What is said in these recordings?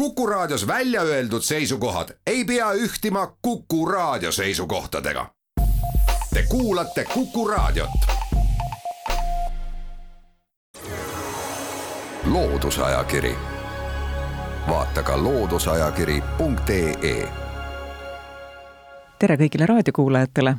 Kuku Raadios välja öeldud seisukohad ei pea ühtima Kuku Raadio seisukohtadega. Te kuulate Kuku Raadiot. loodusajakiri, vaata ka looduseajakiri.ee. tere kõigile raadiokuulajatele.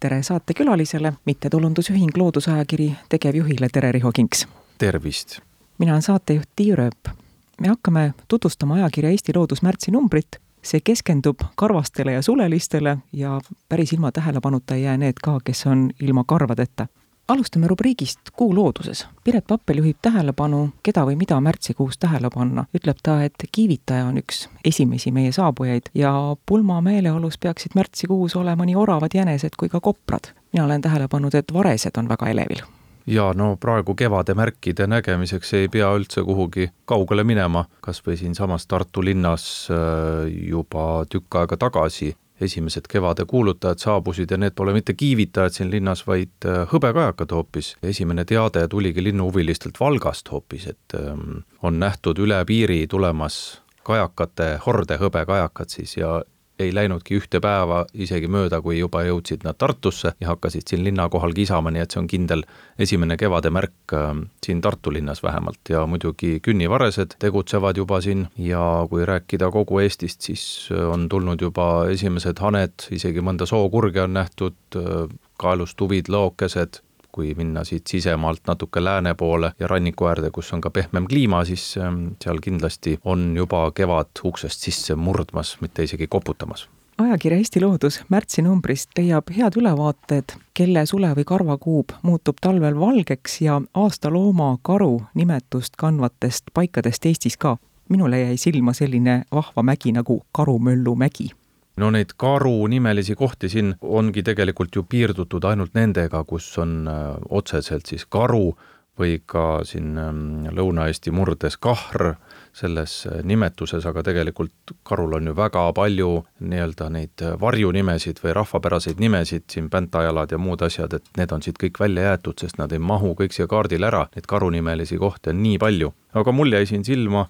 tere saatekülalisele, mittetulundusühing Loodusajakiri tegevjuhile Tere Riho Kinks. tervist. mina olen saatejuht Tiiu Rööp me hakkame tutvustama ajakirja Eesti Loodus märtsinumbrit. see keskendub karvastele ja sulelistele ja päris ilma tähelepanuta ei jää need ka, kes on ilma karvadeta. alustame rubriigist Kuu looduses. Piret Pappel juhib tähelepanu, keda või mida märtsikuus tähele panna. ütleb ta, et kiivitaja on üks esimesi meie saabujaid ja pulma meeleolus peaksid märtsikuus olema nii oravad jänesed kui ka koprad. mina olen tähele pannud, et varesed on väga elevil ja no praegu kevade märkide nägemiseks ei pea üldse kuhugi kaugele minema, kas või siinsamas Tartu linnas äh, juba tükk aega tagasi esimesed kevade kuulutajad saabusid ja need pole mitte kiivitajad siin linnas, vaid äh, hõbekajakad hoopis. esimene teade tuligi linnuhuvilistelt Valgast hoopis, et ähm, on nähtud üle piiri tulemas kajakate horde hõbekajakad siis ja ei läinudki ühte päeva isegi mööda, kui juba jõudsid nad Tartusse ja hakkasid siin linna kohal kisama, nii et see on kindel esimene kevade märk äh, siin Tartu linnas vähemalt. Ja muidugi künnivaresed tegutsevad juba siin ja kui rääkida kogu Eestist, siis äh, on tulnud juba esimesed haned, isegi mõnda sookurge on nähtud, äh, kaelustuvid, lookesed, kui minna siit sisemaalt natuke lääne poole ja ranniku äärde, kus on ka pehmem kliima, siis ähm, seal kindlasti on juba kevad uksest sisse murdmas, mitte isegi koputamas ajakirja Eesti Loodus märtsinumbrist leiab head ülevaated, kelle sule- või karvakuub muutub talvel valgeks ja aastalooma karu nimetust kandvatest paikadest Eestis ka. minule jäi silma selline vahva mägi nagu Karumöllu mägi no neid karunimelisi kohti siin ongi tegelikult ju piirdutud ainult nendega, kus on äh, otseselt siis karu või ka siin ähm, Lõuna-Eesti murdes kahr selles äh, nimetuses, aga tegelikult karul on ju väga palju nii-öelda neid äh, varjunimesid või rahvapäraseid nimesid, siin päntajalad ja muud asjad, et need on siit kõik välja jäetud, sest nad ei mahu kõik siia kaardile ära, neid karunimelisi kohti on nii palju. aga mul jäi siin silma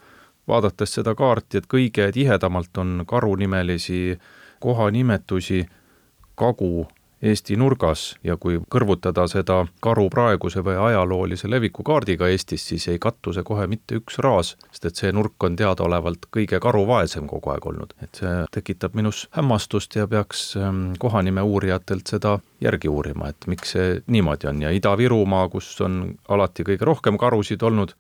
vaadates seda kaarti, et kõige tihedamalt on karunimelisi kohanimetusi Kagu-Eesti nurgas ja kui kõrvutada seda karu praeguse või ajaloolise leviku kaardiga Eestis, siis ei kattu see kohe mitte üks raas, sest et see nurk on teadaolevalt kõige karuvaesem kogu aeg olnud. et see tekitab minus hämmastust ja peaks ähm, kohanime uurijatelt seda järgi uurima, et miks see niimoodi on ja Ida-Virumaa, kus on alati kõige rohkem karusid olnud,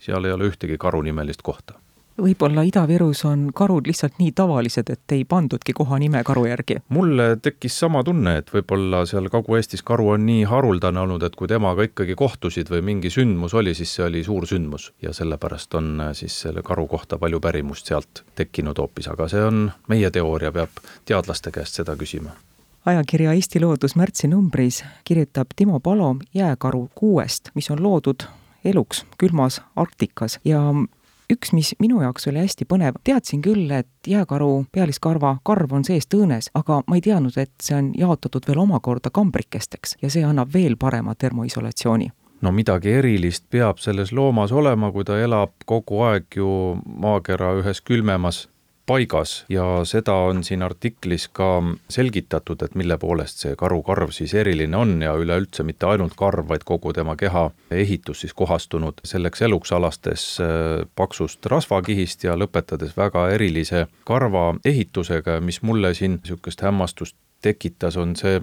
seal ei ole ühtegi karunimelist kohta. Võib-olla Ida-Virus on karud lihtsalt nii tavalised, et ei pandudki kohanime karu järgi? mulle tekkis sama tunne, et võib-olla seal Kagu-Eestis karu on nii haruldane olnud, et kui temaga ikkagi kohtusid või mingi sündmus oli, siis see oli suur sündmus. Ja sellepärast on äh, siis selle karu kohta palju pärimust sealt tekkinud hoopis, aga see on meie teooria, peab teadlaste käest seda küsima. Ajakirja Eesti Loodus märtsinumbris kirjutab Timo Palo jääkaru kuuest, mis on loodud eluks külmas Arktikas. Ja üks, mis minu jaoks oli hästi põnev, teadsin küll, et jääkaru pealiskarva karv on seest õõnes, aga ma ei teadnud, et see on jaotatud veel omakorda kambrikesteks ja see annab veel parema termoisolatsiooni. No midagi erilist peab selles loomas olema, kui ta elab kogu aeg ju maakera ühes külmemas paigas ja seda on siin artiklis ka selgitatud, et mille poolest see karukarv siis eriline on ja üleüldse mitte ainult karv, vaid kogu tema keha ehitus siis kohastunud selleks eluks, alastes äh, paksust rasvakihist ja lõpetades väga erilise karva ehitusega, mis mulle siin niisugust hämmastust tekitas, on see,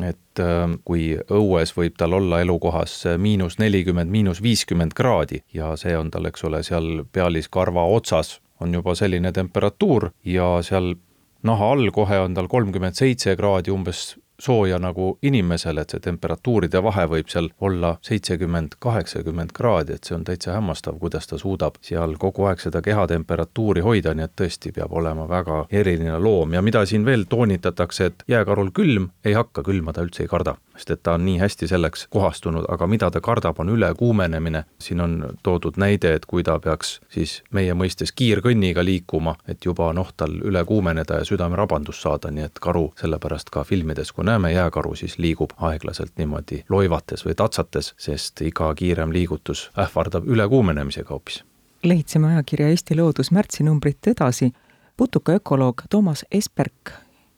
et äh, kui õues võib tal olla elukohas miinus nelikümmend, miinus viiskümmend kraadi ja see on tal, eks ole, seal pealiskarva otsas on juba selline temperatuur ja seal naha all kohe on tal kolmkümmend seitse kraadi umbes sooja nagu inimesel, et see temperatuuride vahe võib seal olla seitsekümmend, kaheksakümmend kraadi, et see on täitsa hämmastav, kuidas ta suudab seal kogu aeg seda kehatemperatuuri hoida, nii et tõesti peab olema väga eriline loom ja mida siin veel toonitatakse, et jääkarul külm ei hakka, külma ta üldse ei karda sest et ta on nii hästi selleks kohastunud, aga mida ta kardab, on ülekuumenemine. siin on toodud näide, et kui ta peaks siis meie mõistes kiirkõnniga liikuma, et juba noh, tal üle kuumeneda ja südamerabandus saada, nii et karu sellepärast ka filmides, kui näeme jääkaru, siis liigub aeglaselt niimoodi loivates või tatsates, sest iga kiirem liigutus ähvardab ülekuumenemisega hoopis lehitseme ajakirja Eesti Loodus märtsinumbrit edasi. putukaökoloog Toomas Esperk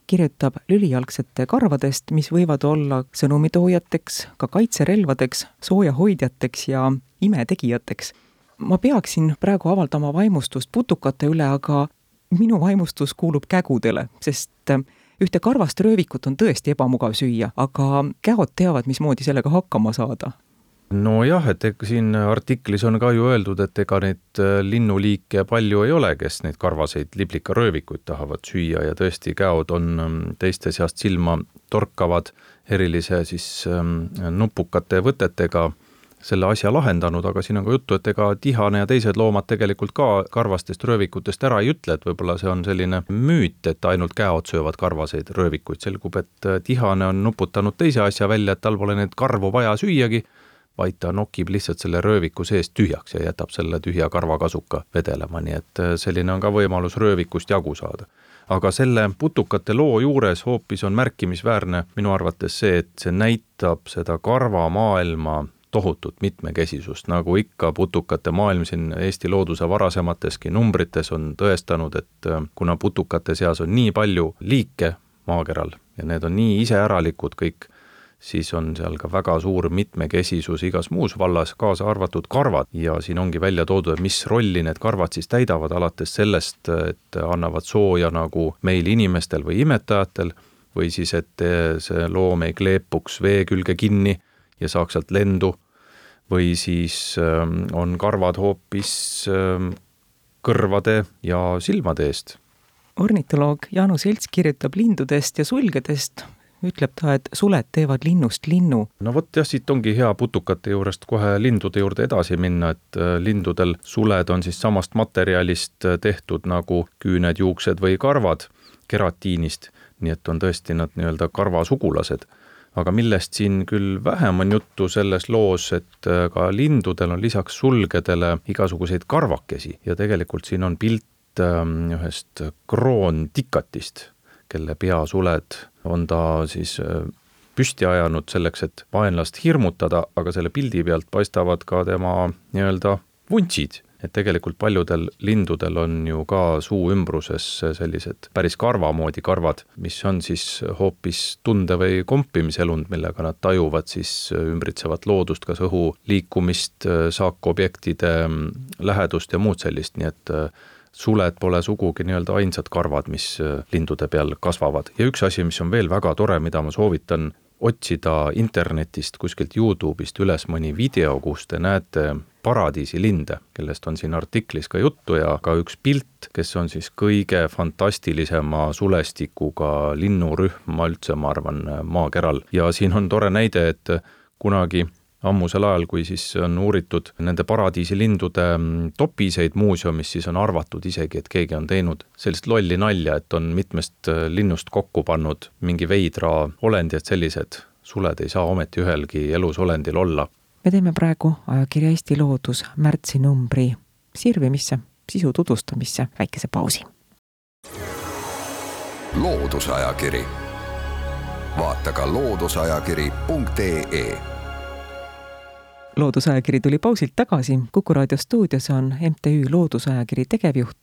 kirjutab lülijalgsete karvadest, mis võivad olla sõnumitoojateks, ka kaitserelvadeks, soojahoidjateks ja imetegijateks. ma peaksin praegu avaldama vaimustust putukate üle, aga minu vaimustus kuulub kägudele, sest ühte karvast röövikut on tõesti ebamugav süüa, aga käod teavad, mismoodi sellega hakkama saada. Nojah, et siin artiklis on ka ju öeldud, et ega neid äh, linnuliike palju ei ole, kes neid karvaseid liblikaröövikuid tahavad süüa ja tõesti, käod on ähm, teiste seast silma torkavad erilise siis ähm, nupukate võtetega selle asja lahendanud, aga siin on ka juttu, et ega tihane ja teised loomad tegelikult ka karvastest röövikutest ära ei ütle, et võib-olla see on selline müüt, et ainult käod söövad karvaseid röövikuid, selgub, et äh, tihane on nuputanud teise asja välja, et tal pole neid karvu vaja süüagi vaid ta nokib lihtsalt selle rööviku seest tühjaks ja jätab selle tühja karvakasuka vedelema, nii et äh, selline on ka võimalus röövikust jagu saada. aga selle putukate loo juures hoopis on märkimisväärne minu arvates see, et see näitab seda karvamaailma tohutut mitmekesisust, nagu ikka putukate maailm siin Eesti looduse varasemateski numbrites on tõestanud, et äh, kuna putukate seas on nii palju liike maakeral ja need on nii iseäralikud kõik, siis on seal ka väga suur mitmekesisus igas muus vallas, kaasa arvatud karvad. Ja siin ongi välja toodud, mis rolli need karvad siis täidavad, alates sellest, et annavad sooja nagu meil inimestel või imetajatel, või siis, et see loom ei kleepuks vee külge kinni ja saaks sealt lendu, või siis ähm, on karvad hoopis ähm, kõrvade ja silmade eest. Ornitoloog Jaanus Elts kirjutab lindudest ja sulgedest. Ütleb ta, et suled teevad linnust linnu. no vot jah, siit ongi hea putukate juurest kohe lindude juurde edasi minna, et äh, lindudel suled on siis samast materjalist äh, tehtud nagu küüned, juuksed või karvad, keratiinist, nii et on tõesti nad nii-öelda karvasugulased aga millest siin küll vähem on juttu selles loos, et äh, ka lindudel on lisaks sulgedele igasuguseid karvakesi ja tegelikult siin on pilt ähm, ühest kroontikatist, kelle peasuled on ta siis äh, püsti ajanud selleks, et vaenlast hirmutada, aga selle pildi pealt paistavad ka tema nii-öelda vuntsid. Et tegelikult paljudel lindudel on ju ka suu ümbruses sellised päris karva moodi karvad, mis on siis hoopis tunde- või kompimiselund, millega nad tajuvad siis ümbritsevat loodust, kas õhu liikumist, saakobjektide lähedust ja muud sellist, nii et suled pole sugugi nii-öelda ainsad karvad, mis äh, lindude peal kasvavad. Ja üks asi, mis on veel väga tore, mida ma soovitan otsida internetist kuskilt Youtube'ist üles mõni video, kus te näete paradiisilinde, kellest on siin artiklis ka juttu ja ka üks pilt, kes on siis kõige fantastilisema sulestikuga linnurühm üldse, ma arvan, maakeral. Ja siin on tore näide, et kunagi ammusel ajal, kui siis on uuritud nende paradiisilindude mm, topiseid muuseumis, siis on arvatud isegi, et keegi on teinud sellist lolli nalja, et on mitmest äh, linnust kokku pannud mingi veidra olendi, et sellised suled ei saa ometi ühelgi elusolendil olla. me teeme praegu ajakirja Eesti Loodus märtsinumbri sirvimisse, sisu tutvustamisse väikese pausi. loodusajakiri, vaata ka looduseajakiri.ee loodusajakiri tuli pausilt tagasi, Kuku raadio stuudios on MTÜ Loodusajakiri tegevjuht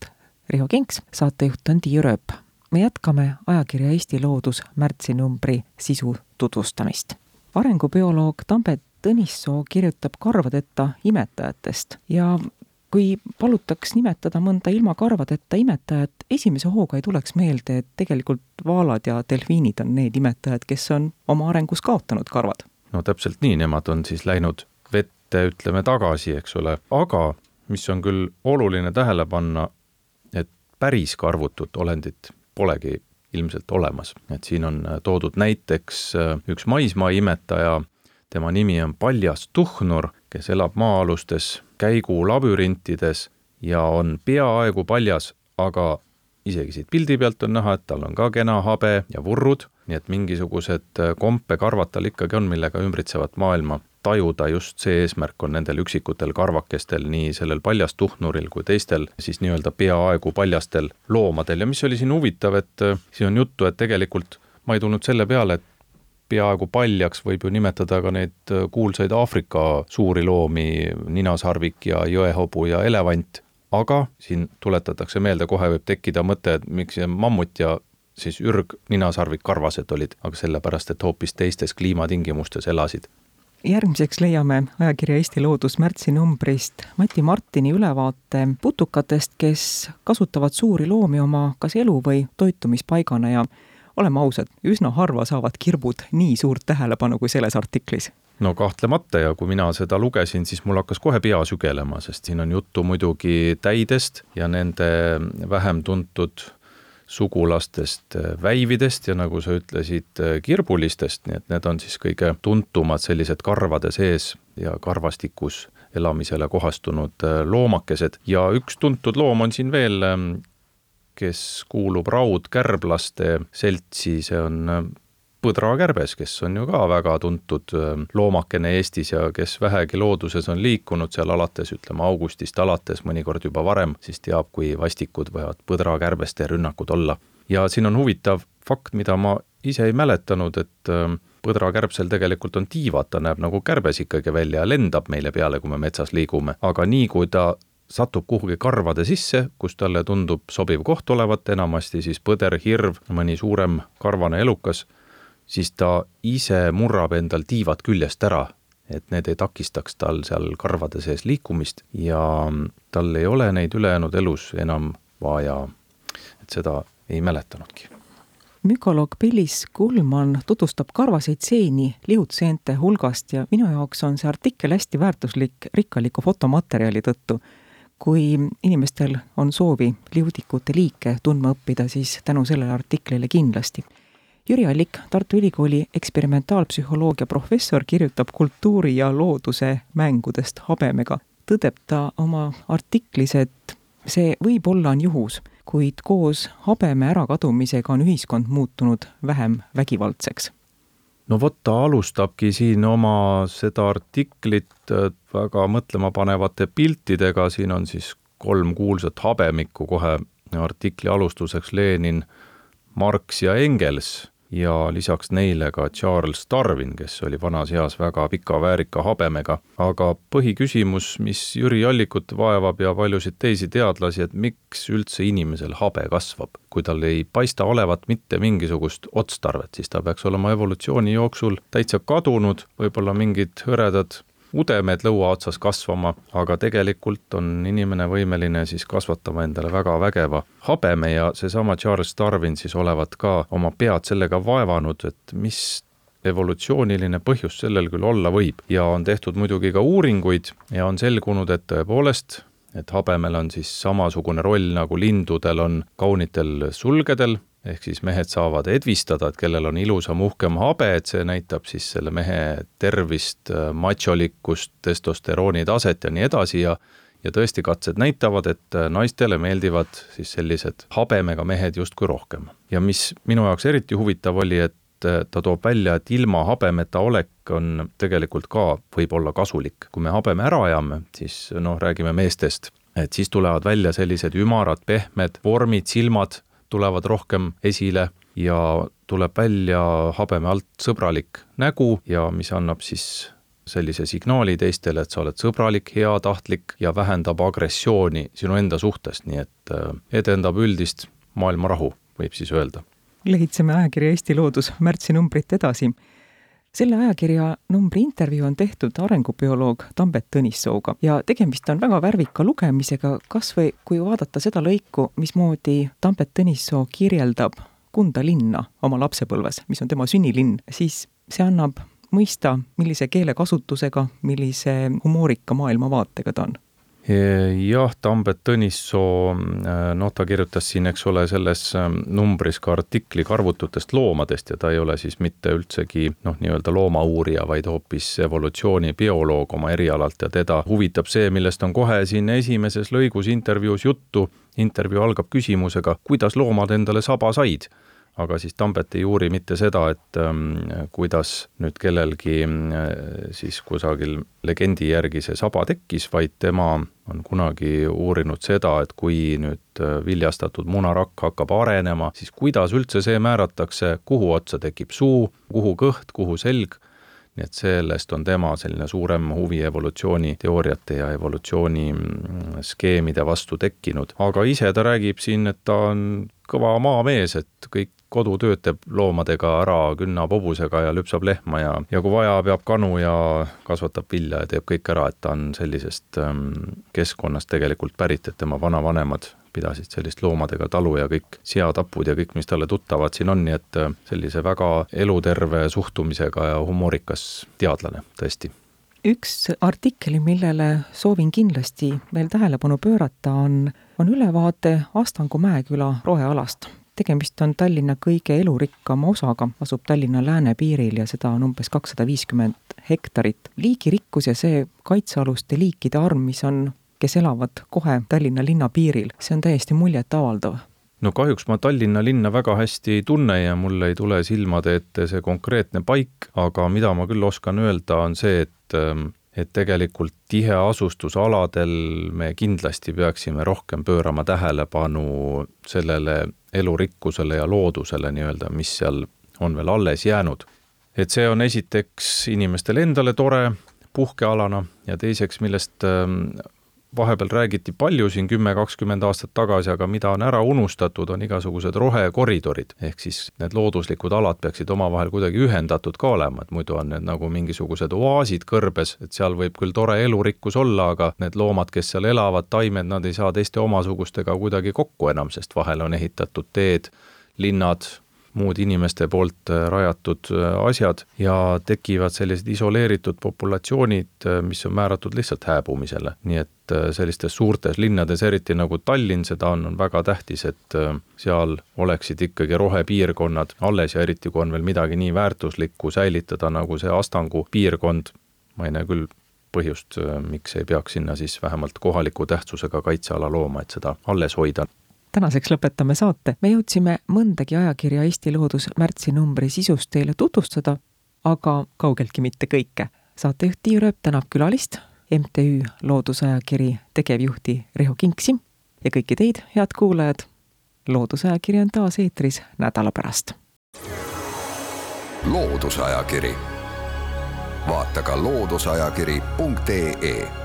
Riho Kinks, saatejuht on Tiia Rööp. me jätkame ajakirja Eesti Loodus märtsinumbri sisu tutvustamist. arengubioloog Tambet Tõnissoo kirjutab karvadeta imetajatest ja kui palutaks nimetada mõnda ilma karvadeta imetajat, esimese hooga ei tuleks meelde, et tegelikult vaalad ja delfiinid on need imetajad, kes on oma arengus kaotanud karvad. no täpselt nii, nemad on siis läinud vette, ütleme tagasi, eks ole, aga mis on küll oluline tähele panna, et päris karvutut olendit polegi ilmselt olemas, et siin on toodud näiteks äh, üks maismaa imetaja, tema nimi on Paljas tuhnur, kes elab maa-alustes käigulabürintides ja on peaaegu paljas, aga isegi siit pildi pealt on näha, et tal on ka kena habe ja vurrud, nii et mingisugused äh, kompekarvad tal ikkagi on, millega ümbritsevat maailma tajuda, just see eesmärk on nendel üksikutel karvakestel, nii sellel paljastuhnuril kui teistel siis nii-öelda peaaegu paljastel loomadel. Ja mis oli siin huvitav, et äh, siin on juttu, et tegelikult ma ei tulnud selle peale, et peaaegu paljaks võib ju nimetada ka neid äh, kuulsaid Aafrika suuri loomi, ninasarvik ja jõehobu ja elevant, aga siin tuletatakse meelde, kohe võib tekkida mõte, et miks see mammut ja siis ürg, ninasarvik, karvased olid, aga sellepärast, et hoopis teistes kliimatingimustes elasid järgmiseks leiame ajakirja Eesti Loodus märtsinumbrist Mati Martini ülevaate putukatest, kes kasutavad suuri loomi oma kas elu- või toitumispaigana ja oleme ausad, üsna harva saavad kirbud nii suurt tähelepanu kui selles artiklis. No kahtlemata ja kui mina seda lugesin, siis mul hakkas kohe pea sügelema, sest siin on juttu muidugi täidest ja nende vähem tuntud sugulastest väividest ja nagu sa ütlesid, kirbulistest, nii et need on siis kõige tuntumad sellised karvade sees ja karvastikus elamisele kohastunud loomakesed. Ja üks tuntud loom on siin veel, kes kuulub raudkärblaste seltsi, see on põdrakärbes, kes on ju ka väga tuntud ähm, loomakene Eestis ja kes vähegi looduses on liikunud seal alates, ütleme augustist alates, mõnikord juba varem, siis teab, kui vastikud võivad põdrakärbeste rünnakud olla. ja siin on huvitav fakt, mida ma ise ei mäletanud, et ähm, põdrakärbsel tegelikult on tiivad, ta näeb nagu kärbes ikkagi välja ja lendab meile peale, kui me metsas liigume, aga nii kui ta satub kuhugi karvade sisse, kus talle tundub sobiv koht olevat, enamasti siis põder, hirv, mõni suurem karvane elukas siis ta ise murrab endal tiivad küljest ära, et need ei takistaks tal seal karvade sees liikumist ja tal ei ole neid ülejäänud elus enam vaja. et seda ei mäletanudki. mükoloog Pillis Kulman tutvustab karvaseid seeni liudseente hulgast ja minu jaoks on see artikkel hästi väärtuslik rikkaliku fotomaterjali tõttu kui inimestel on soovi liudikute liike tundma õppida, siis tänu sellele artiklile kindlasti Jüri Allik, Tartu Ülikooli eksperimentaalpsühholoogia professor, kirjutab kultuuri ja looduse mängudest habemega. tõdeb ta oma artiklis, et see võib-olla on juhus, kuid koos habeme ärakadumisega on ühiskond muutunud vähem vägivaldseks. No vot, ta alustabki siin oma seda artiklit äh, väga mõtlemapanevate piltidega, siin on siis kolm kuulsat habemikku kohe artikli alustuseks, Lenin, Marx ja Engels ja lisaks neile ka Charles Darwin, kes oli vanas eas väga pika väärika habemega. aga põhiküsimus, mis Jüri Allikut vaevab ja paljusid teisi teadlasi, et miks üldse inimesel habe kasvab? kui tal ei paista olevat mitte mingisugust otstarvet, siis ta peaks olema evolutsiooni jooksul täitsa kadunud, võib-olla mingid hõredad udemed lõua otsas kasvama, aga tegelikult on inimene võimeline siis kasvatama endale väga vägeva habeme ja seesama Charles Darwin siis olevat ka oma pead sellega vaevanud, et mis evolutsiooniline põhjus sellel küll olla võib. Ja on tehtud muidugi ka uuringuid ja on selgunud, et tõepoolest, et habemel on siis samasugune roll nagu lindudel on kaunitel sulgedel ehk siis mehed saavad edvistada, et kellel on ilusam, uhkem habe, et see näitab siis selle mehe tervist, matšolikkust, testosterooni taset ja nii edasi ja ja tõesti, katsed näitavad, et naistele meeldivad siis sellised habemega mehed justkui rohkem. ja mis minu jaoks eriti huvitav oli, et ta toob välja, et ilma habemeta olek on tegelikult ka võib-olla kasulik. kui me habeme ära ajame, siis noh, räägime meestest, et siis tulevad välja sellised ümarad, pehmed vormid, silmad tulevad rohkem esile ja tuleb välja habeme alt sõbralik nägu ja mis annab siis sellise signaali teistele, et sa oled sõbralik, heatahtlik ja vähendab agressiooni sinu enda suhtes, nii et äh, edendab üldist maailma rahu, võib siis öelda. lehitseme ajakirja Eesti Loodus märtsinumbrit edasi selle ajakirja numbri intervjuu on tehtud arengubioloog Tambet Tõnissooga ja tegemist on väga värvika lugemisega, kas või kui vaadata seda lõiku, mismoodi Tambet Tõnissoo kirjeldab Kunda linna oma lapsepõlves, mis on tema sünnilinn, siis see annab mõista, millise keelekasutusega, millise humoorika maailmavaatega ta on jah, Tambet Tõnissoo, äh, noh, ta kirjutas siin, eks ole, selles ähm, numbris ka artikli karvututest loomadest ja ta ei ole siis mitte üldsegi noh, nii-öelda loomauurija, vaid hoopis evolutsioonibioloog oma erialalt ja teda huvitab see, millest on kohe siin esimeses lõigus intervjuus juttu. intervjuu algab küsimusega, kuidas loomad endale saba said aga siis Tambet ei uuri mitte seda, et ähm, kuidas nüüd kellelgi äh, siis kusagil legendi järgi see saba tekkis, vaid tema on kunagi uurinud seda, et kui nüüd äh, viljastatud munarakk hakkab arenema, siis kuidas üldse see määratakse, kuhu otsa tekib suu, kuhu kõht, kuhu selg nii et sellest on tema selline suurem huvi evolutsiooniteooriate ja evolutsiooni mm, vastu tekkinud, aga ise ta räägib siin, et ta on kõva maamees, et kõik kodutööd teeb loomadega ära, künnab hobusega ja lüpsab lehma ja, ja kui vaja, peab kanu ja kasvatab vilja ja teeb kõik ära, et ta on sellisest ähm, keskkonnast tegelikult pärit, et tema vanavanemad pidasid sellist loomadega talu ja kõik seatapud ja kõik, mis talle tuttavad siin on, nii et äh, sellise väga eluterve suhtumisega ja humoorikas teadlane tõesti. Üks artikkel, millele soovin kindlasti veel tähelepanu pöörata, on, on ülevaade Astangu Mäeküla rohealast tegemist on Tallinna kõige elurikkama osaga, asub Tallinna läänepiiril ja seda on umbes kakssada viiskümmend hektarit. liigirikkus ja see kaitsealuste liikide arv, mis on, kes elavad kohe Tallinna linna piiril, see on täiesti muljetavaldav no kahjuks ma Tallinna linna väga hästi ei tunne ja mul ei tule silmade ette see konkreetne paik, aga mida ma küll oskan öelda, on see, et ähm, et tegelikult tiheasustusaladel me kindlasti peaksime rohkem pöörama tähelepanu sellele elurikkusele ja loodusele nii-öelda, mis seal on veel alles jäänud. et see on esiteks inimestele endale tore puhkealana ja teiseks, millest ähm, vahepeal räägiti palju siin kümme, kakskümmend aastat tagasi, aga mida on ära unustatud, on igasugused rohekoridorid. ehk siis need looduslikud alad peaksid omavahel kuidagi ühendatud ka olema, et muidu on need nagu mingisugused oaasid kõrbes, et seal võib küll tore elurikkus olla, aga need loomad, kes seal elavad, taimed, nad ei saa teiste omasugustega kuidagi kokku enam, sest vahel on ehitatud teed, linnad, muud inimeste poolt äh, rajatud äh, asjad ja tekivad sellised isoleeritud populatsioonid, äh, mis on määratud lihtsalt hääbumisele. nii et sellistes suurtes linnades, eriti nagu Tallinn, seda on, on väga tähtis, et seal oleksid ikkagi rohepiirkonnad alles ja eriti, kui on veel midagi nii väärtuslikku säilitada, nagu see Astangu piirkond, ma ei näe küll põhjust, miks ei peaks sinna siis vähemalt kohaliku tähtsusega kaitseala looma, et seda alles hoida tänaseks lõpetame saate. me jõudsime mõndagi ajakirja Eesti Loodus märtsinumbri sisust teile tutvustada, aga kaugeltki mitte kõike. saatejuht Tiiu Rööp tänab külalist, MTÜ Loodusajakiri tegevjuhti Riho Kingsi ja kõiki teid, head kuulajad. loodusajakiri on taas eetris nädala pärast. loodusajakiri, vaata ka looduseajakiri.ee